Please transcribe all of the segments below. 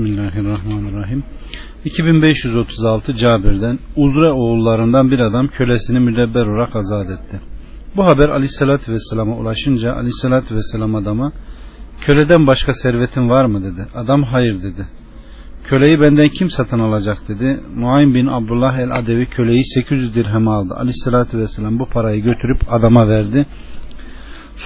Bismillahirrahmanirrahim. 2536 Cabir'den Uzre oğullarından bir adam kölesini müdebber olarak azat etti. Bu haber Aleyhisselatü Vesselam'a ulaşınca Aleyhisselatü Vesselam adama köleden başka servetin var mı dedi. Adam hayır dedi. Köleyi benden kim satın alacak dedi. Nuaym bin Abdullah el Adevi köleyi 800 dirhem aldı. Aleyhisselatü Vesselam bu parayı götürüp adama verdi.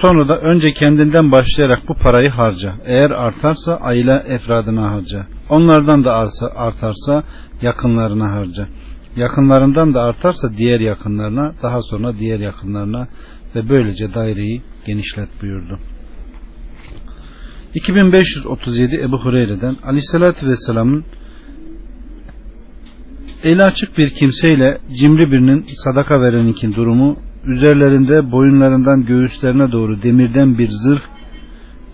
Sonra da önce kendinden başlayarak bu parayı harca. Eğer artarsa aile efradına harca. Onlardan da arsa, artarsa yakınlarına harca. Yakınlarından da artarsa diğer yakınlarına, daha sonra diğer yakınlarına ve böylece daireyi genişlet buyurdu. 2537 Ebu Hureyre'den Aleyhisselatü Vesselam'ın eli açık bir kimseyle cimri birinin sadaka vereninkin durumu üzerlerinde boyunlarından göğüslerine doğru demirden bir zırh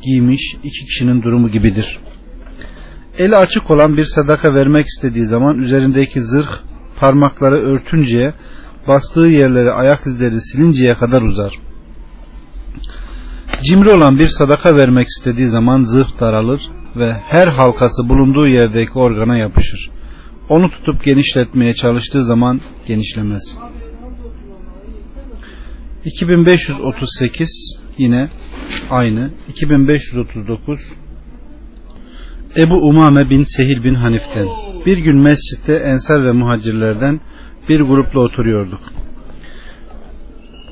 giymiş iki kişinin durumu gibidir. Eli açık olan bir sadaka vermek istediği zaman üzerindeki zırh parmakları örtünceye bastığı yerleri ayak izleri silinceye kadar uzar. Cimri olan bir sadaka vermek istediği zaman zırh daralır ve her halkası bulunduğu yerdeki organa yapışır. Onu tutup genişletmeye çalıştığı zaman genişlemez. 2538 yine aynı 2539 Ebu Umame bin Sehil bin Hanif'ten bir gün mescitte ensar ve muhacirlerden bir grupla oturuyorduk.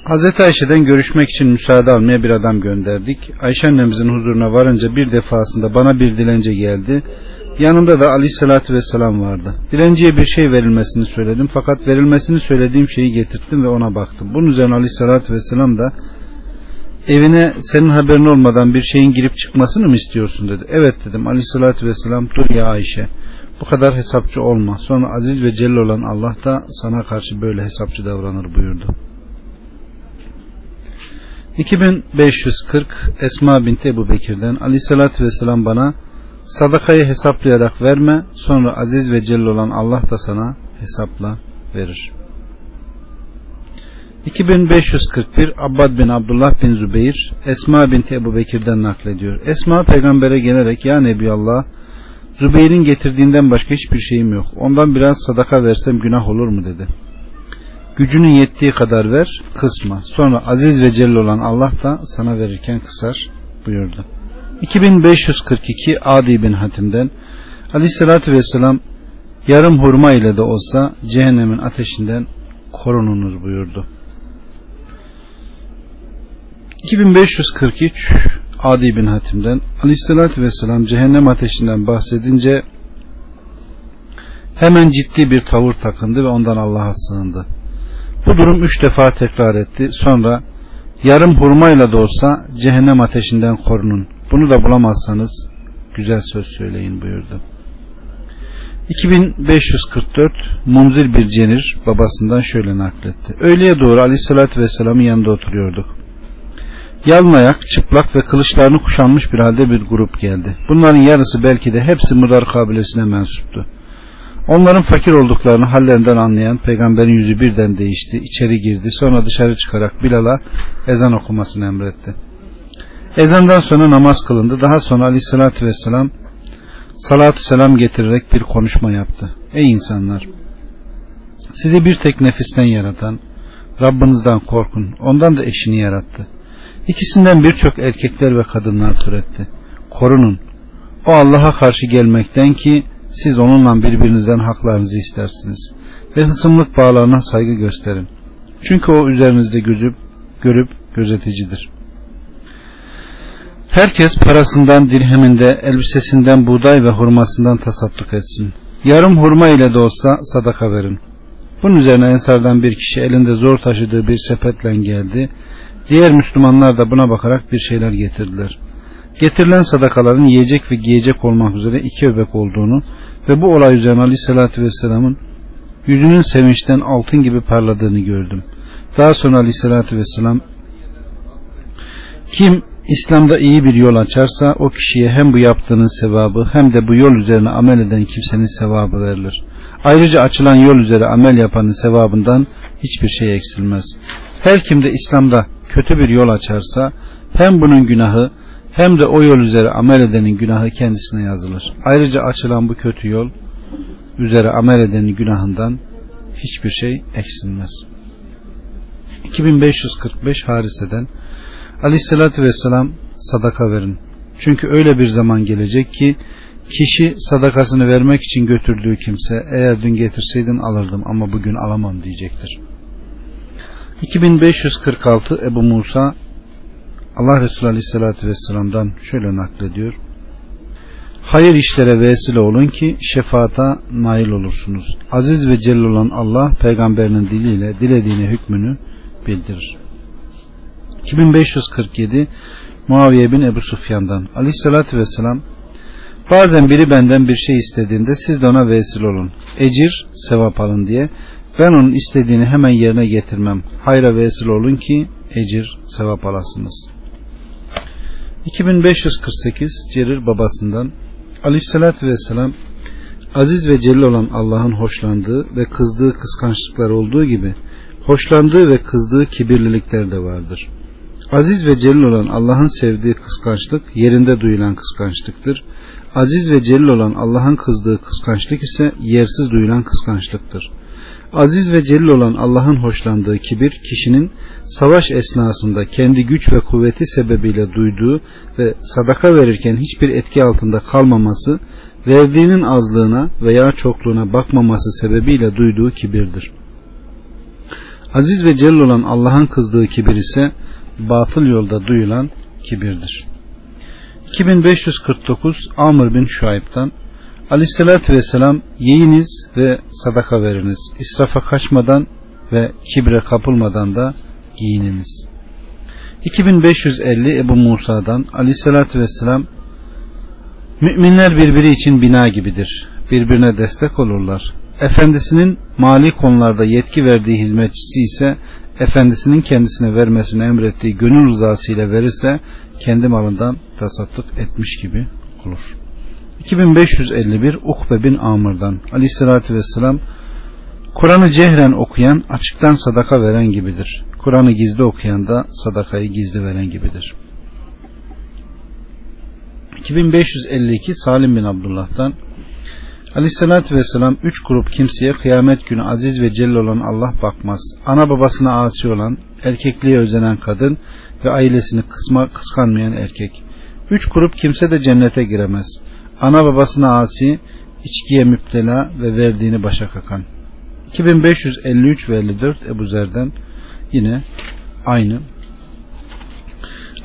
Hazreti Ayşe'den görüşmek için müsaade almaya bir adam gönderdik. Ayşe annemizin huzuruna varınca bir defasında bana bir dilence geldi. Yanımda da aleyhissalatü vesselam vardı. Dilenciye bir şey verilmesini söyledim. Fakat verilmesini söylediğim şeyi getirttim ve ona baktım. Bunun üzerine aleyhissalatü vesselam da evine senin haberin olmadan bir şeyin girip çıkmasını mı istiyorsun dedi. Evet dedim aleyhissalatü vesselam dur ya Ayşe bu kadar hesapçı olma. Sonra aziz ve celil olan Allah da sana karşı böyle hesapçı davranır buyurdu. 2540 Esma binti Ebu Bekir'den aleyhissalatü vesselam bana sadakayı hesaplayarak verme sonra aziz ve celil olan Allah da sana hesapla verir. 2541 Abbad bin Abdullah bin Zübeyir Esma binti Ebu Bekir'den naklediyor. Esma peygambere gelerek ya Nebi Allah Zübeyir'in getirdiğinden başka hiçbir şeyim yok. Ondan biraz sadaka versem günah olur mu dedi. Gücünün yettiği kadar ver, kısma. Sonra aziz ve celil olan Allah da sana verirken kısar buyurdu. 2542 Adi bin Hatim'den Aleyhisselatü Vesselam yarım hurma ile de olsa cehennemin ateşinden korununuz buyurdu. 2543 Adi bin Hatim'den Aleyhisselatü Vesselam cehennem ateşinden bahsedince hemen ciddi bir tavır takındı ve ondan Allah'a sığındı. Bu durum üç defa tekrar etti. Sonra yarım hurmayla da olsa cehennem ateşinden korunun. Bunu da bulamazsanız güzel söz söyleyin buyurdu. 2544 Munzir bir cenir babasından şöyle nakletti. Öğleye doğru aleyhissalatü vesselamın yanında oturuyorduk. Yalın ayak, çıplak ve kılıçlarını kuşanmış bir halde bir grup geldi. Bunların yarısı belki de hepsi Mudar kabilesine mensuptu. Onların fakir olduklarını hallerinden anlayan peygamberin yüzü birden değişti. İçeri girdi. Sonra dışarı çıkarak Bilal'a ezan okumasını emretti. Ezandan sonra namaz kılındı. Daha sonra aleyhissalatü vesselam salatü selam getirerek bir konuşma yaptı. Ey insanlar! Sizi bir tek nefisten yaratan Rabbinizden korkun. Ondan da eşini yarattı. İkisinden birçok erkekler ve kadınlar türetti. Korunun. O Allah'a karşı gelmekten ki siz onunla birbirinizden haklarınızı istersiniz. Ve hısımlık bağlarına saygı gösterin. Çünkü o üzerinizde gözüp, görüp gözeticidir. Herkes parasından, dirheminde, elbisesinden, buğday ve hurmasından tasadduk etsin. Yarım hurma ile de olsa sadaka verin. Bunun üzerine Ensardan bir kişi elinde zor taşıdığı bir sepetle geldi. Diğer Müslümanlar da buna bakarak bir şeyler getirdiler. Getirilen sadakaların yiyecek ve giyecek olmak üzere iki öbek olduğunu ve bu olay üzerine Aleyhisselatü Vesselam'ın yüzünün sevinçten altın gibi parladığını gördüm. Daha sonra Aleyhisselatü Vesselam kim İslam'da iyi bir yol açarsa o kişiye hem bu yaptığının sevabı hem de bu yol üzerine amel eden kimsenin sevabı verilir. Ayrıca açılan yol üzere amel yapanın sevabından hiçbir şey eksilmez. Her kim de İslam'da kötü bir yol açarsa hem bunun günahı hem de o yol üzere amel edenin günahı kendisine yazılır. Ayrıca açılan bu kötü yol üzere amel edenin günahından hiçbir şey eksilmez. 2545 Harise'den Aleyhisselatü Vesselam sadaka verin. Çünkü öyle bir zaman gelecek ki kişi sadakasını vermek için götürdüğü kimse eğer dün getirseydin alırdım ama bugün alamam diyecektir. 2546 Ebu Musa Allah Resulü Aleyhisselatü Vesselam'dan şöyle naklediyor. Hayır işlere vesile olun ki şefaata nail olursunuz. Aziz ve celil olan Allah peygamberinin diliyle dilediğine hükmünü bildirir. 2547 Muaviye bin Ebu Sufyan'dan Aleyhisselatü Vesselam Bazen biri benden bir şey istediğinde siz de ona vesile olun. Ecir, sevap alın diye. Ben onun istediğini hemen yerine getirmem. Hayra vesile olun ki ecir, sevap alasınız. 2548 Cerir babasından Aleyhisselatü Vesselam aziz ve celil olan Allah'ın hoşlandığı ve kızdığı kıskançlıklar olduğu gibi hoşlandığı ve kızdığı kibirlilikler de vardır. Aziz ve celil olan Allah'ın sevdiği kıskançlık yerinde duyulan kıskançlıktır. Aziz ve celil olan Allah'ın kızdığı kıskançlık ise yersiz duyulan kıskançlıktır. Aziz ve celil olan Allah'ın hoşlandığı kibir kişinin savaş esnasında kendi güç ve kuvveti sebebiyle duyduğu ve sadaka verirken hiçbir etki altında kalmaması, verdiğinin azlığına veya çokluğuna bakmaması sebebiyle duyduğu kibirdir. Aziz ve celil olan Allah'ın kızdığı kibir ise batıl yolda duyulan kibirdir. 2549 Amr bin Şuayb'dan Aleyhissalatü Vesselam yiyiniz ve sadaka veriniz. İsrafa kaçmadan ve kibre kapılmadan da giyininiz. 2550 Ebu Musa'dan Aleyhissalatü Vesselam Müminler birbiri için bina gibidir. Birbirine destek olurlar. Efendisinin mali konularda yetki verdiği hizmetçisi ise efendisinin kendisine vermesini emrettiği gönül rızası ile verirse kendi malından tasadduk etmiş gibi olur. 2551 Ukbe bin Amr'dan Aleyhisselatü Vesselam Kur'an'ı cehren okuyan açıktan sadaka veren gibidir. Kur'an'ı gizli okuyan da sadakayı gizli veren gibidir. 2552 Salim bin Abdullah'tan Aleyhissalatü Vesselam üç grup kimseye kıyamet günü aziz ve celil olan Allah bakmaz. Ana babasına asi olan, erkekliğe özenen kadın ve ailesini kısma, kıskanmayan erkek. Üç grup kimse de cennete giremez. Ana babasına asi, içkiye müptela ve verdiğini başa kakan. 2553 ve 54 Ebu Zer'den yine aynı.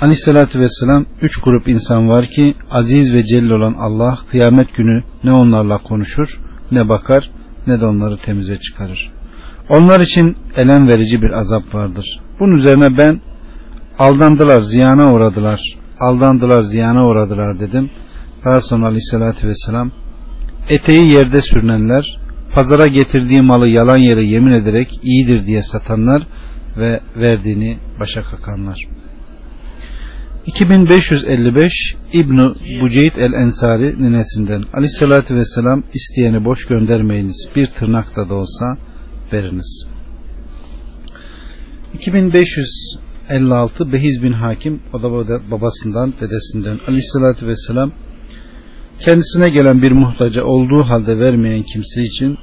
Aleyhissalatü vesselam üç grup insan var ki aziz ve celil olan Allah kıyamet günü ne onlarla konuşur ne bakar ne de onları temize çıkarır. Onlar için elem verici bir azap vardır. Bunun üzerine ben aldandılar ziyana uğradılar aldandılar ziyana uğradılar dedim. Daha sonra aleyhissalatü vesselam eteği yerde sürünenler pazara getirdiği malı yalan yere yemin ederek iyidir diye satanlar ve verdiğini başa kakanlar. 2555 İbn Buceyt el Ensari ninesinden Aleyhisselatü Vesselam isteyeni boş göndermeyiniz bir tırnakta da olsa veriniz. 2556 Behiz bin Hakim o da babasından dedesinden Aleyhisselatü Vesselam kendisine gelen bir muhtaca olduğu halde vermeyen kimse için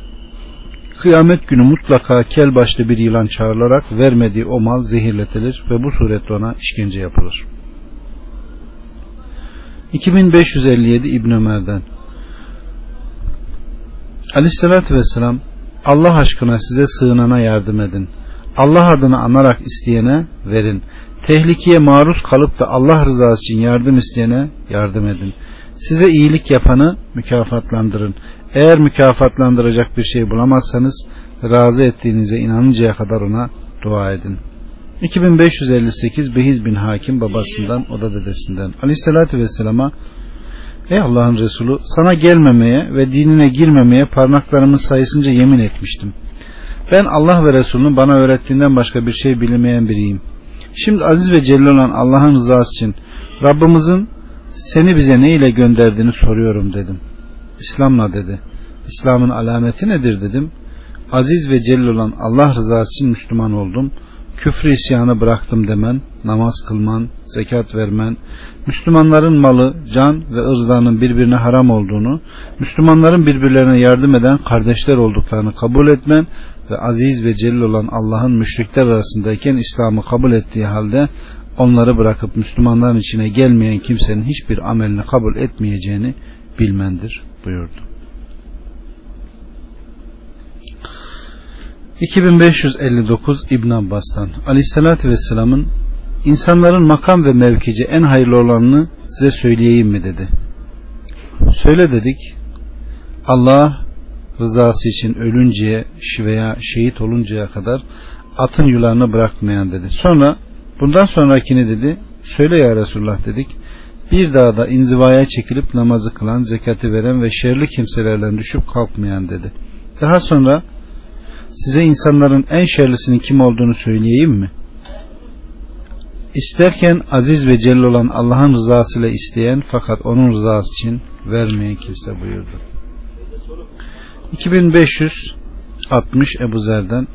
kıyamet günü mutlaka kel başlı bir yılan çağrılarak vermediği o mal zehirletilir ve bu suretle ona işkence yapılır. 2557 İbn Ömer'den Aleyhissalatü Vesselam Allah aşkına size sığınana yardım edin. Allah adını anarak isteyene verin. Tehlikeye maruz kalıp da Allah rızası için yardım isteyene yardım edin. Size iyilik yapanı mükafatlandırın. Eğer mükafatlandıracak bir şey bulamazsanız razı ettiğinize inanıncaya kadar ona dua edin. 2558 Behiz bin Hakim babasından o da dedesinden Aleyhisselatü Vesselam'a Ey Allah'ın Resulü sana gelmemeye ve dinine girmemeye parmaklarımın sayısınca yemin etmiştim. Ben Allah ve Resulünün bana öğrettiğinden başka bir şey bilmeyen biriyim. Şimdi aziz ve celil olan Allah'ın rızası için Rabbimizin seni bize ne ile gönderdiğini soruyorum dedim. İslam'la dedi. İslam'ın alameti nedir dedim. Aziz ve celil olan Allah rızası için Müslüman oldum küfrü isyanı bıraktım demen, namaz kılman, zekat vermen, Müslümanların malı, can ve ırzlarının birbirine haram olduğunu, Müslümanların birbirlerine yardım eden kardeşler olduklarını kabul etmen ve aziz ve celil olan Allah'ın müşrikler arasındayken İslam'ı kabul ettiği halde onları bırakıp Müslümanların içine gelmeyen kimsenin hiçbir amelini kabul etmeyeceğini bilmendir buyurdu. 2559 İbn Abbas'tan Aleyhisselatü Vesselam'ın insanların makam ve mevkici en hayırlı olanını size söyleyeyim mi dedi. Söyle dedik. Allah rızası için ölünceye veya şehit oluncaya kadar atın yularını bırakmayan dedi. Sonra bundan sonrakini dedi. Söyle ya Resulullah dedik. Bir dağda inzivaya çekilip namazı kılan, zekati veren ve şerli kimselerden düşüp kalkmayan dedi. Daha sonra size insanların en şerlisinin kim olduğunu söyleyeyim mi? İsterken aziz ve celil olan Allah'ın rızasıyla isteyen fakat onun rızası için vermeyen kimse buyurdu. 2560 Ebu Zer'den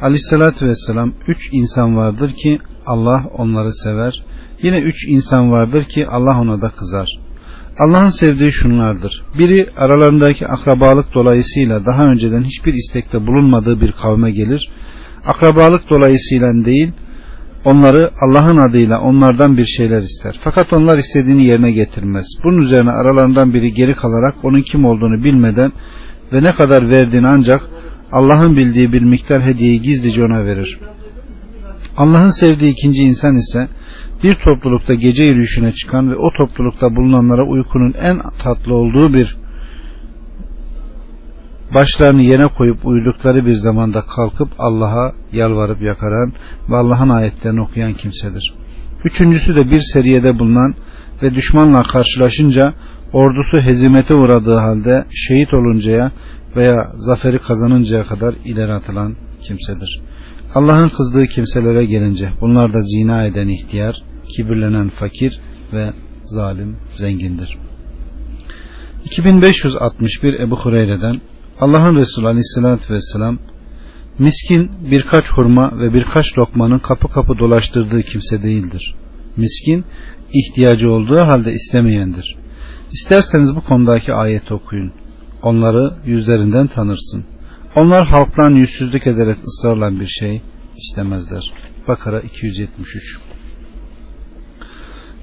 Aleyhissalatü Vesselam üç insan vardır ki Allah onları sever. Yine üç insan vardır ki Allah ona da kızar. Allah'ın sevdiği şunlardır. Biri aralarındaki akrabalık dolayısıyla daha önceden hiçbir istekte bulunmadığı bir kavme gelir. Akrabalık dolayısıyla değil, onları Allah'ın adıyla onlardan bir şeyler ister. Fakat onlar istediğini yerine getirmez. Bunun üzerine aralarından biri geri kalarak onun kim olduğunu bilmeden ve ne kadar verdiğini ancak Allah'ın bildiği bir miktar hediyeyi gizlice ona verir. Allah'ın sevdiği ikinci insan ise bir toplulukta gece yürüyüşüne çıkan ve o toplulukta bulunanlara uykunun en tatlı olduğu bir başlarını yere koyup uyudukları bir zamanda kalkıp Allah'a yalvarıp yakaran ve Allah'ın ayetlerini okuyan kimsedir. Üçüncüsü de bir seriyede bulunan ve düşmanla karşılaşınca ordusu hezimete uğradığı halde şehit oluncaya veya zaferi kazanıncaya kadar ileri atılan kimsedir. Allah'ın kızdığı kimselere gelince bunlar da zina eden ihtiyar, kibirlenen fakir ve zalim zengindir. 2561 Ebu Hureyre'den Allah'ın Resulü Aleyhisselatü Vesselam miskin birkaç hurma ve birkaç lokmanın kapı kapı dolaştırdığı kimse değildir. Miskin ihtiyacı olduğu halde istemeyendir. İsterseniz bu konudaki ayeti okuyun. Onları yüzlerinden tanırsın. Onlar halktan yüzsüzlük ederek ısrarla bir şey istemezler. Bakara 273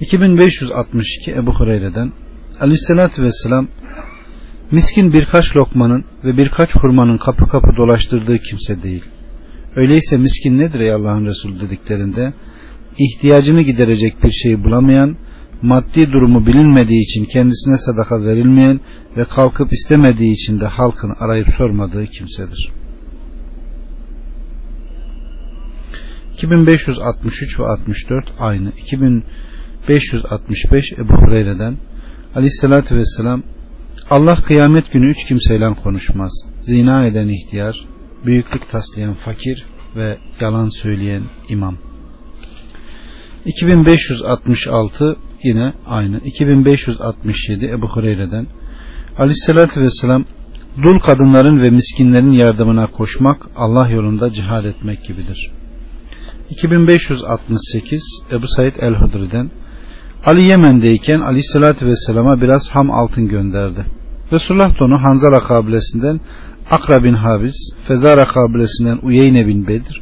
2562 Ebu Hureyre'den Aleyhisselatü Vesselam miskin birkaç lokmanın ve birkaç hurmanın kapı kapı dolaştırdığı kimse değil. Öyleyse miskin nedir ey Allah'ın Resulü dediklerinde ihtiyacını giderecek bir şey bulamayan, maddi durumu bilinmediği için kendisine sadaka verilmeyen ve kalkıp istemediği için de halkın arayıp sormadığı kimsedir. 2563 ve 64 aynı. 2565 Ebu Hureyre'den Aleyhisselatü Vesselam Allah kıyamet günü üç kimseyle konuşmaz. Zina eden ihtiyar, büyüklük taslayan fakir ve yalan söyleyen imam. 2566 yine aynı. 2567 Ebu Hureyre'den Aleyhisselatü Vesselam dul kadınların ve miskinlerin yardımına koşmak Allah yolunda cihad etmek gibidir. 2568 Ebu Said el-Hudri'den Ali Yemen'deyken Aleyhisselatü Vesselam'a biraz ham altın gönderdi. Resulullah da onu Hanzala kabilesinden Akra bin Habiz, Fezara kabilesinden Uyeyne bin Bedir,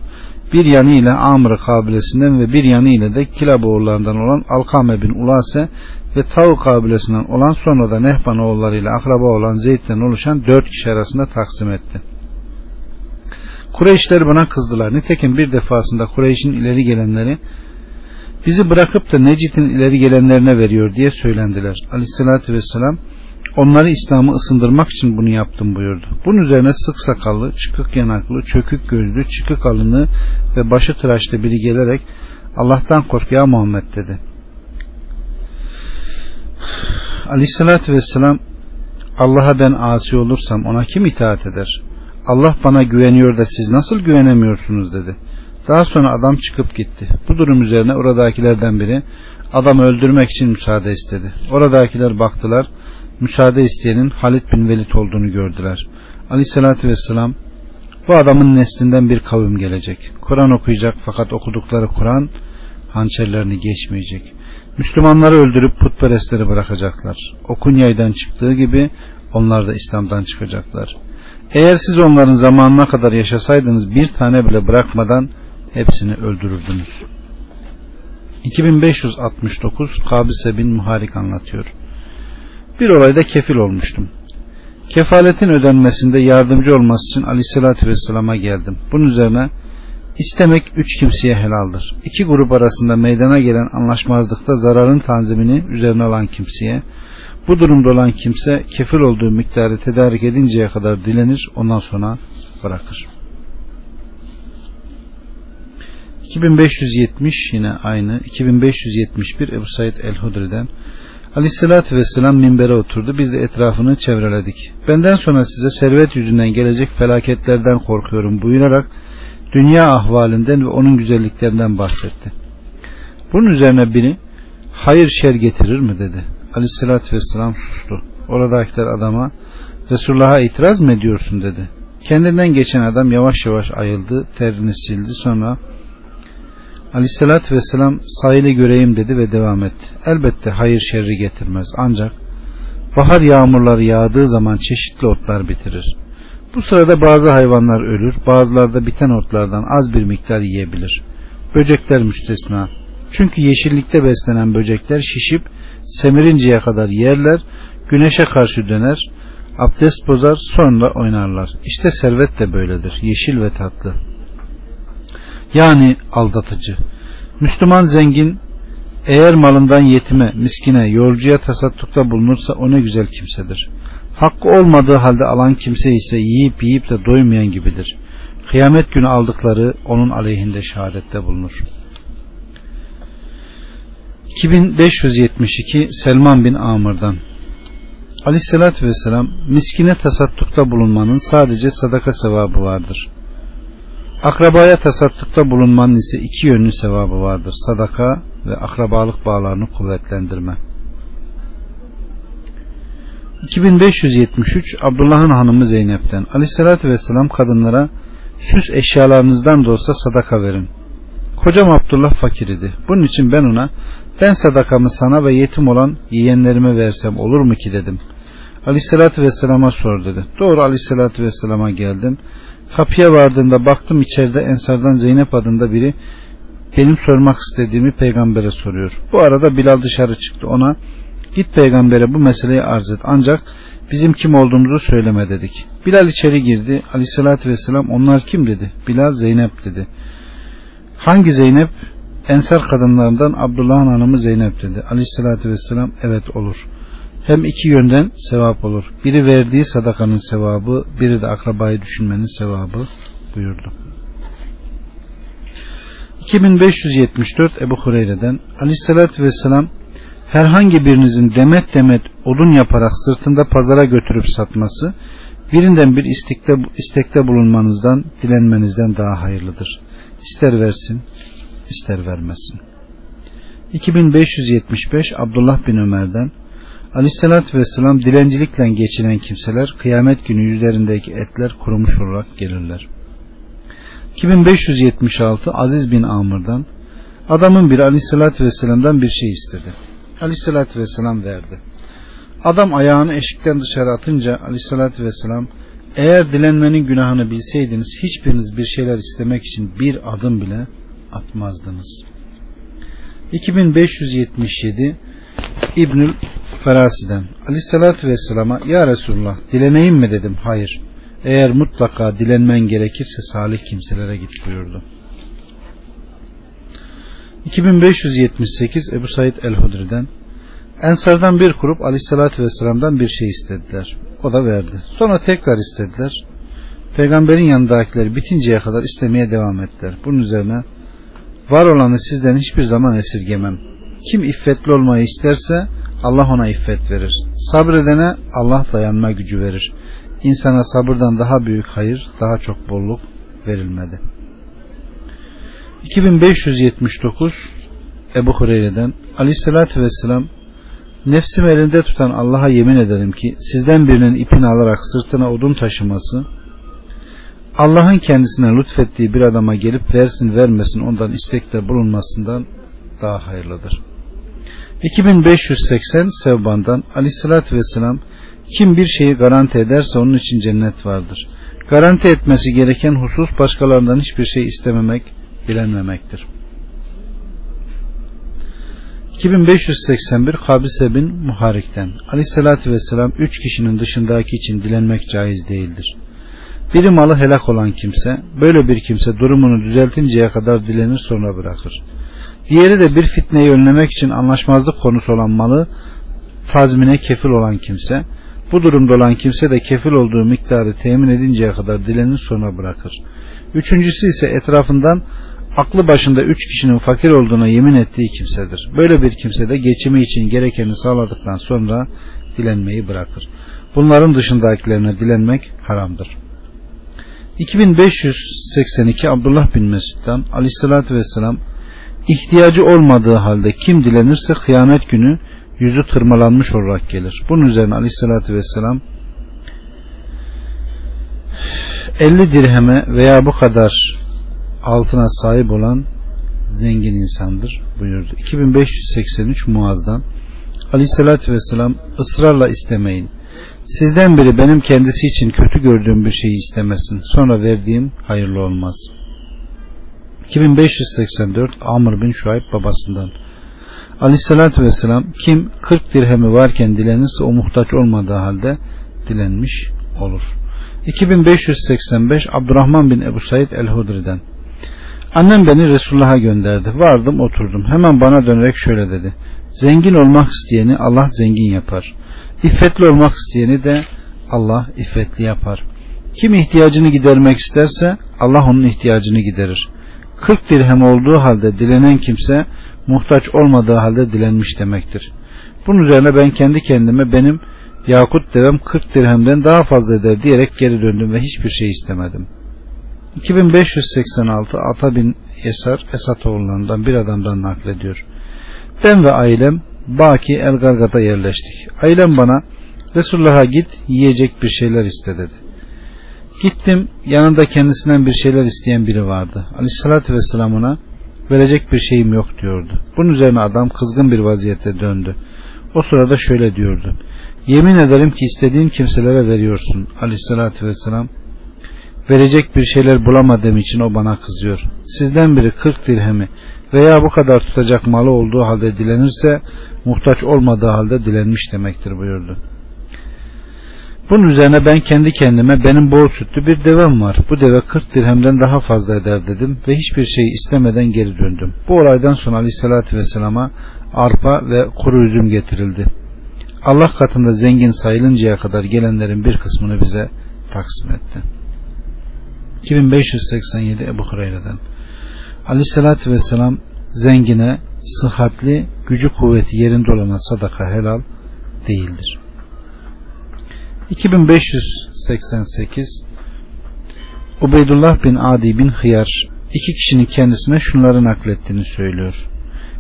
bir yanıyla Amr kabilesinden ve bir yanıyla de Kilab oğullarından olan Alkame bin Ulase ve Tav kabilesinden olan sonra da Nehban oğullarıyla akraba olan Zeyd'den oluşan dört kişi arasında taksim etti. Kureyşler buna kızdılar. Nitekim bir defasında Kureyş'in ileri gelenleri bizi bırakıp da Necit'in ileri gelenlerine veriyor diye söylendiler. Aleyhissalatü vesselam onları İslam'ı ısındırmak için bunu yaptım buyurdu. Bunun üzerine sık sakallı, çıkık yanaklı, çökük gözlü, çıkık alını ve başı tıraşlı biri gelerek Allah'tan kork ya Muhammed dedi. Aleyhissalatü vesselam Allah'a ben asi olursam ona kim itaat eder? Allah bana güveniyor da siz nasıl güvenemiyorsunuz dedi. Daha sonra adam çıkıp gitti. Bu durum üzerine oradakilerden biri adamı öldürmek için müsaade istedi. Oradakiler baktılar. Müsaade isteyenin Halid bin Velid olduğunu gördüler. Aleyhissalatü vesselam Bu adamın neslinden bir kavim gelecek. Kur'an okuyacak fakat okudukları Kur'an hançerlerini geçmeyecek. Müslümanları öldürüp putperestleri bırakacaklar. Okun yaydan çıktığı gibi onlar da İslam'dan çıkacaklar. Eğer siz onların zamanına kadar yaşasaydınız bir tane bile bırakmadan hepsini öldürürdünüz. 2569 Kabise bin Muharik anlatıyor. Bir olayda kefil olmuştum. Kefaletin ödenmesinde yardımcı olması için aleyhissalatü vesselama geldim. Bunun üzerine istemek üç kimseye helaldir. İki grup arasında meydana gelen anlaşmazlıkta zararın tanzimini üzerine alan kimseye, bu durumda olan kimse kefil olduğu miktarı tedarik edinceye kadar dilenir, ondan sonra bırakır. 2570 yine aynı 2571 Ebu Said el-Hudri'den Aleyhissalatü Vesselam minbere oturdu. Biz de etrafını çevreledik. Benden sonra size servet yüzünden gelecek felaketlerden korkuyorum buyurarak dünya ahvalinden ve onun güzelliklerinden bahsetti. Bunun üzerine biri hayır şer getirir mi dedi. Aleyhissalatü Vesselam sustu. Oradakiler adama Resulullah'a itiraz mı ediyorsun dedi. Kendinden geçen adam yavaş yavaş ayıldı, terini sildi sonra Aleyhissalatü vesselam sahili göreyim dedi ve devam etti. Elbette hayır şerri getirmez ancak bahar yağmurları yağdığı zaman çeşitli otlar bitirir. Bu sırada bazı hayvanlar ölür, bazıları da biten otlardan az bir miktar yiyebilir. Böcekler müstesna. Çünkü yeşillikte beslenen böcekler şişip semirinceye kadar yerler, güneşe karşı döner, abdest bozar, sonra oynarlar. İşte servet de böyledir, yeşil ve tatlı. Yani aldatıcı. Müslüman zengin eğer malından yetime, miskine, yolcuya tasaddukta bulunursa o ne güzel kimsedir. Hakkı olmadığı halde alan kimse ise yiyip yiyip de doymayan gibidir. Kıyamet günü aldıkları onun aleyhinde şehadette bulunur. 2572 Selman bin Amr'dan Aleyhissalatü Vesselam miskine tasaddukta bulunmanın sadece sadaka sevabı vardır. Akrabaya tasattıkta bulunmanın ise iki yönlü sevabı vardır. Sadaka ve akrabalık bağlarını kuvvetlendirme. 2573 Abdullah'ın hanımı Zeynep'ten Aleyhisselatü Vesselam kadınlara süs eşyalarınızdan da olsa sadaka verin. Kocam Abdullah fakir idi. Bunun için ben ona ben sadakamı sana ve yetim olan yeğenlerime versem olur mu ki dedim. Aleyhisselatü Vesselam'a sor dedi. Doğru Aleyhisselatü Vesselam'a geldim. Kapıya vardığında baktım içeride Ensardan Zeynep adında biri benim sormak istediğimi peygambere soruyor. Bu arada Bilal dışarı çıktı ona git peygambere bu meseleyi arz et ancak bizim kim olduğumuzu söyleme dedik. Bilal içeri girdi aleyhissalatü vesselam onlar kim dedi. Bilal Zeynep dedi. Hangi Zeynep? Ensar kadınlarından Abdullah'ın hanımı Zeynep dedi. Aleyhissalatü vesselam evet olur hem iki yönden sevap olur. Biri verdiği sadakanın sevabı, biri de akrabayı düşünmenin sevabı buyurdu. 2574 Ebu Hureyre'den Aleyhisselatü Vesselam herhangi birinizin demet demet odun yaparak sırtında pazara götürüp satması birinden bir istekte, istekte bulunmanızdan dilenmenizden daha hayırlıdır. İster versin ister vermesin. 2575 Abdullah bin Ömer'den Aleyhissalatü Vesselam dilencilikle geçinen kimseler kıyamet günü yüzlerindeki etler kurumuş olarak gelirler. 2576 Aziz bin Amr'dan adamın biri Aleyhissalatü Vesselam'dan bir şey istedi. Aleyhissalatü Vesselam verdi. Adam ayağını eşikten dışarı atınca Aleyhissalatü Vesselam eğer dilenmenin günahını bilseydiniz hiçbiriniz bir şeyler istemek için bir adım bile atmazdınız. 2577 İbnül Ferasi'den Aleyhisselatü Vesselam'a Ya Resulullah dileneyim mi dedim. Hayır. Eğer mutlaka dilenmen gerekirse salih kimselere git buyurdu. 2578 Ebu Said el-Hudri'den Ensardan bir grup Aleyhisselatü Vesselam'dan bir şey istediler. O da verdi. Sonra tekrar istediler. Peygamberin yanındakileri bitinceye kadar istemeye devam ettiler. Bunun üzerine var olanı sizden hiçbir zaman esirgemem. Kim iffetli olmayı isterse Allah ona iffet verir. Sabredene Allah dayanma gücü verir. İnsana sabırdan daha büyük hayır, daha çok bolluk verilmedi. 2579 Ebu Hureyre'den Aleyhisselatü Vesselam Nefsim elinde tutan Allah'a yemin ederim ki sizden birinin ipini alarak sırtına odun taşıması Allah'ın kendisine lütfettiği bir adama gelip versin vermesin ondan istekte bulunmasından daha hayırlıdır. 2580 Sevban'dan Aleyhisselatü Vesselam kim bir şeyi garanti ederse onun için cennet vardır. Garanti etmesi gereken husus başkalarından hiçbir şey istememek, dilenmemektir. 2581 Kabise bin Muharik'ten Aleyhisselatü Vesselam üç kişinin dışındaki için dilenmek caiz değildir. Biri malı helak olan kimse, böyle bir kimse durumunu düzeltinceye kadar dilenir sonra bırakır. Diğeri de bir fitneyi önlemek için anlaşmazlık konusu olan malı tazmine kefil olan kimse, bu durumda olan kimse de kefil olduğu miktarı temin edinceye kadar dilenir sonra bırakır. Üçüncüsü ise etrafından aklı başında üç kişinin fakir olduğuna yemin ettiği kimsedir. Böyle bir kimse de geçimi için gerekeni sağladıktan sonra dilenmeyi bırakır. Bunların dışındakilerine dilenmek haramdır. 2582 Abdullah bin Mesud'dan aleyhissalatü vesselam ihtiyacı olmadığı halde kim dilenirse kıyamet günü yüzü tırmalanmış olarak gelir. Bunun üzerine aleyhissalatü vesselam 50 dirheme veya bu kadar altına sahip olan zengin insandır buyurdu. 2583 Muaz'dan Aleyhisselatü Vesselam ısrarla istemeyin. Sizden biri benim kendisi için kötü gördüğüm bir şeyi istemesin. Sonra verdiğim hayırlı olmaz. 2584 Amr bin Şuayb babasından Aleyhisselatü Vesselam kim 40 dirhemi varken dilenirse o muhtaç olmadığı halde dilenmiş olur. 2585 Abdurrahman bin Ebu Said el-Hudri'den Annem beni Resulullah'a gönderdi. Vardım oturdum. Hemen bana dönerek şöyle dedi. Zengin olmak isteyeni Allah zengin yapar. İffetli olmak isteyeni de Allah iffetli yapar. Kim ihtiyacını gidermek isterse Allah onun ihtiyacını giderir. 40 dirhem olduğu halde dilenen kimse muhtaç olmadığı halde dilenmiş demektir. Bunun üzerine ben kendi kendime benim Yakut devem 40 dirhemden daha fazla eder diyerek geri döndüm ve hiçbir şey istemedim. 2586 Ata bin Esar Esatoğullarından bir adamdan naklediyor. Ben ve ailem Baki El Gargat'a yerleştik. Ailem bana Resulullah'a git yiyecek bir şeyler iste dedi. Gittim yanında kendisinden bir şeyler isteyen biri vardı. Aleyhissalatü vesselam ona verecek bir şeyim yok diyordu. Bunun üzerine adam kızgın bir vaziyette döndü. O sırada şöyle diyordu. Yemin ederim ki istediğin kimselere veriyorsun. Aleyhissalatü vesselam verecek bir şeyler bulamadığım için o bana kızıyor. Sizden biri 40 dirhemi veya bu kadar tutacak malı olduğu halde dilenirse muhtaç olmadığı halde dilenmiş demektir buyurdu. Bunun üzerine ben kendi kendime benim bol sütlü bir devem var. Bu deve 40 dirhemden daha fazla eder dedim ve hiçbir şey istemeden geri döndüm. Bu olaydan sonra aleyhissalatü vesselama arpa ve kuru üzüm getirildi. Allah katında zengin sayılıncaya kadar gelenlerin bir kısmını bize taksim etti. 2587 Ebu Hureyre'den Aleyhissalatü Vesselam zengine, sıhhatli, gücü kuvveti yerinde olana sadaka helal değildir. 2588 Ubeydullah bin Adi bin Hıyar iki kişinin kendisine şunları naklettiğini söylüyor.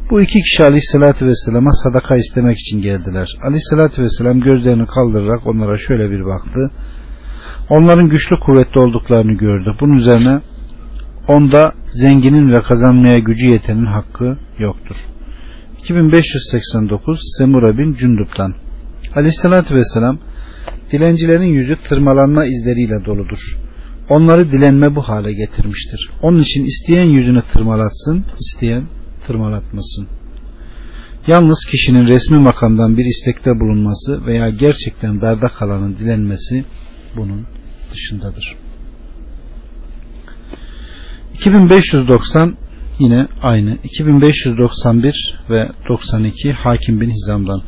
Bu iki kişi aleyhissalatü vesselama sadaka istemek için geldiler. Aleyhissalatü vesselam gözlerini kaldırarak onlara şöyle bir baktı. Onların güçlü kuvvetli olduklarını gördü. Bunun üzerine onda zenginin ve kazanmaya gücü yetenin hakkı yoktur. 2589 Semura bin Cündup'tan Aleyhissalatü vesselam dilencilerin yüzü tırmalanma izleriyle doludur. Onları dilenme bu hale getirmiştir. Onun için isteyen yüzünü tırmalatsın, isteyen tırmalatmasın. Yalnız kişinin resmi makamdan bir istekte bulunması veya gerçekten darda kalanın dilenmesi bunun dışındadır. 2590 yine aynı. 2591 ve 92 Hakim bin Hizam'dan.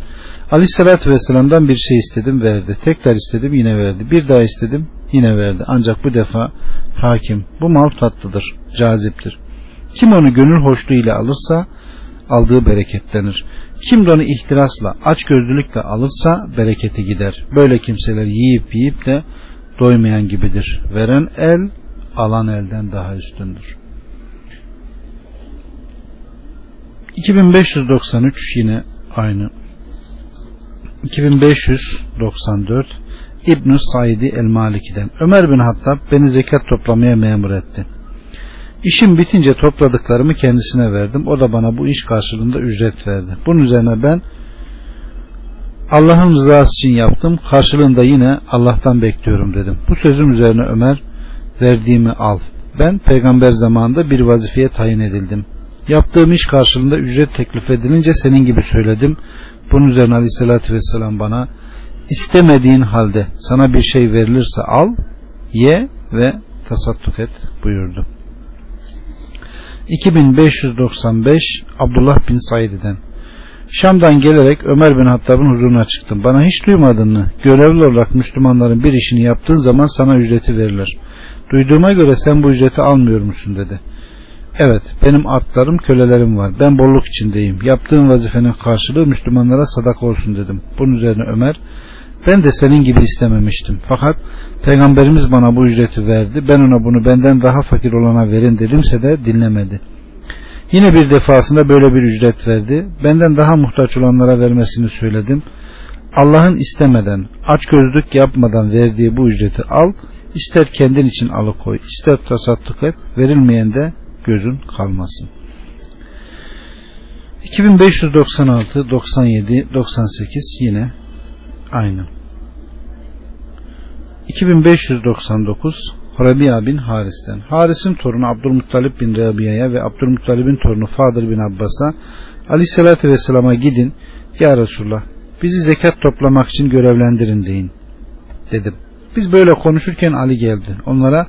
Aleyhissalatü Vesselam'dan bir şey istedim verdi. Tekrar istedim yine verdi. Bir daha istedim yine verdi. Ancak bu defa hakim bu mal tatlıdır, caziptir. Kim onu gönül hoşluğuyla alırsa aldığı bereketlenir. Kim de onu ihtirasla, açgözlülükle alırsa bereketi gider. Böyle kimseler yiyip yiyip de doymayan gibidir. Veren el alan elden daha üstündür. 2593 yine aynı. 2594 İbn Said'i el-Maliki'den. Ömer bin Hattab beni zekat toplamaya memur etti. İşim bitince topladıklarımı kendisine verdim. O da bana bu iş karşılığında ücret verdi. Bunun üzerine ben Allah'ın rızası için yaptım. Karşılığında yine Allah'tan bekliyorum dedim. Bu sözüm üzerine Ömer verdiğimi al. Ben peygamber zamanında bir vazifeye tayin edildim. Yaptığım iş karşılığında ücret teklif edilince senin gibi söyledim. Bunun üzerine aleyhissalatü vesselam bana istemediğin halde sana bir şey verilirse al, ye ve tasadduk et buyurdu. 2595 Abdullah bin Said'den Şam'dan gelerek Ömer bin Hattab'ın huzuruna çıktım. Bana hiç duymadın mı? Görevli olarak Müslümanların bir işini yaptığın zaman sana ücreti verilir. Duyduğuma göre sen bu ücreti almıyor musun dedi. Evet benim atlarım kölelerim var. Ben bolluk içindeyim. Yaptığım vazifenin karşılığı Müslümanlara sadak olsun dedim. Bunun üzerine Ömer ben de senin gibi istememiştim. Fakat Peygamberimiz bana bu ücreti verdi. Ben ona bunu benden daha fakir olana verin dedimse de dinlemedi. Yine bir defasında böyle bir ücret verdi. Benden daha muhtaç olanlara vermesini söyledim. Allah'ın istemeden, aç gözlük yapmadan verdiği bu ücreti al, ister kendin için alıkoy, ister tasadduk et, verilmeyen de gözün kalmasın. 2596, 97, 98 yine aynı. 2599 Rabia bin Haris'ten. Haris'in torunu Abdülmuttalip bin Rabia'ya ve Abdülmuttalip'in torunu Fadır bin Abbas'a Aleyhisselatü Vesselam'a gidin Ya Resulullah bizi zekat toplamak için görevlendirin deyin dedim. Biz böyle konuşurken Ali geldi. Onlara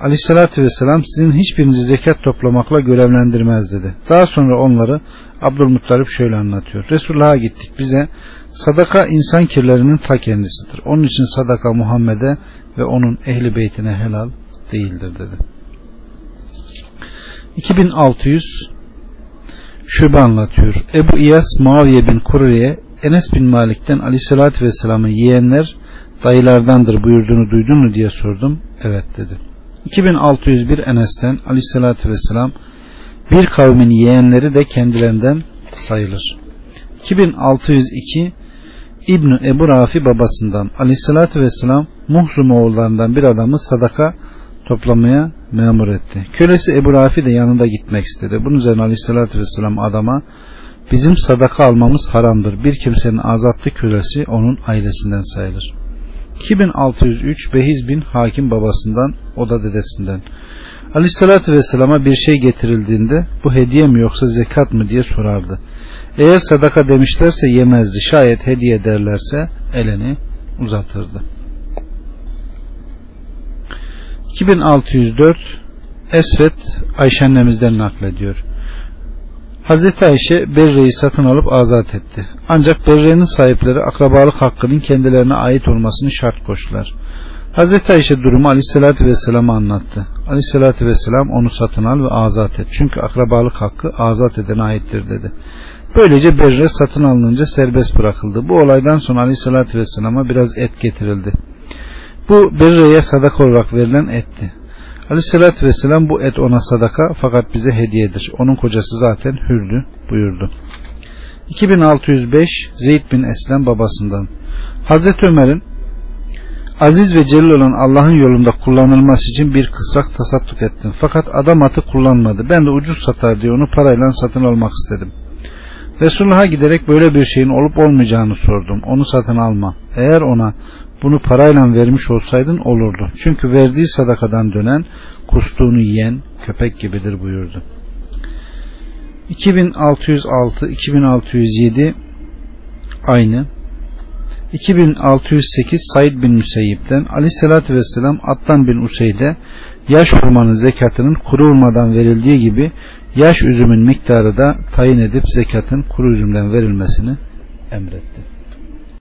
Aleyhisselatü Vesselam sizin hiçbirinizi zekat toplamakla görevlendirmez dedi. Daha sonra onları Abdülmuttalip şöyle anlatıyor. Resulullah'a gittik bize sadaka insan kirlerinin ta kendisidir. Onun için sadaka Muhammed'e ve onun ehli beytine helal değildir dedi. 2600 şube anlatıyor. Ebu İyas Muaviye bin Kure'ye Enes bin Malik'ten aleyhissalatü vesselamın yeğenler dayılardandır buyurduğunu duydun mu diye sordum. Evet dedi. 2601 Enes'ten aleyhissalatü vesselam bir kavmin yeğenleri de kendilerinden sayılır. 2602 İbni Ebu Rafi babasından aleyhissalatü vesselam Muhrum oğullarından bir adamı sadaka toplamaya memur etti. Kölesi Ebu Rafi de yanında gitmek istedi. Bunun üzerine aleyhissalatü vesselam adama bizim sadaka almamız haramdır. Bir kimsenin azatlı kölesi onun ailesinden sayılır. 2603 Behiz bin Hakim babasından o da dedesinden. Aleyhissalatü vesselama bir şey getirildiğinde bu hediye mi yoksa zekat mı diye sorardı. Eğer sadaka demişlerse yemezdi. Şayet hediye derlerse elini uzatırdı. 2604 Esvet Ayşe annemizden naklediyor. Hazreti Ayşe Berre'yi satın alıp azat etti. Ancak Berre'nin sahipleri akrabalık hakkının kendilerine ait olmasını şart koştular. Hazreti Ayşe durumu Aleyhisselatü Vesselam'a anlattı. Aleyhisselatü Vesselam onu satın al ve azat et. Çünkü akrabalık hakkı azat edene aittir dedi. Böylece Berre satın alınınca serbest bırakıldı. Bu olaydan sonra Aleyhisselatü Vesselam'a biraz et getirildi. Bu Berre'ye sadaka olarak verilen etti. Aleyhisselatü Vesselam bu et ona sadaka fakat bize hediyedir. Onun kocası zaten hürdü buyurdu. 2605 Zeyd bin Eslem babasından Hazreti Ömer'in aziz ve celil olan Allah'ın yolunda kullanılması için bir kısrak tasadduk ettim. Fakat adam atı kullanmadı. Ben de ucuz satar diye onu parayla satın almak istedim. Resulullah'a giderek böyle bir şeyin olup olmayacağını sordum. Onu satın alma. Eğer ona bunu parayla vermiş olsaydın olurdu. Çünkü verdiği sadakadan dönen kustuğunu yiyen köpek gibidir buyurdu. 2606 2607 aynı 2608 Said bin Müseyyip'ten Ali sallallahu vesselam Attan bin Useyd'e yaş hurmanın zekatının kuru hurmadan verildiği gibi yaş üzümün miktarı da tayin edip zekatın kuru üzümden verilmesini emretti.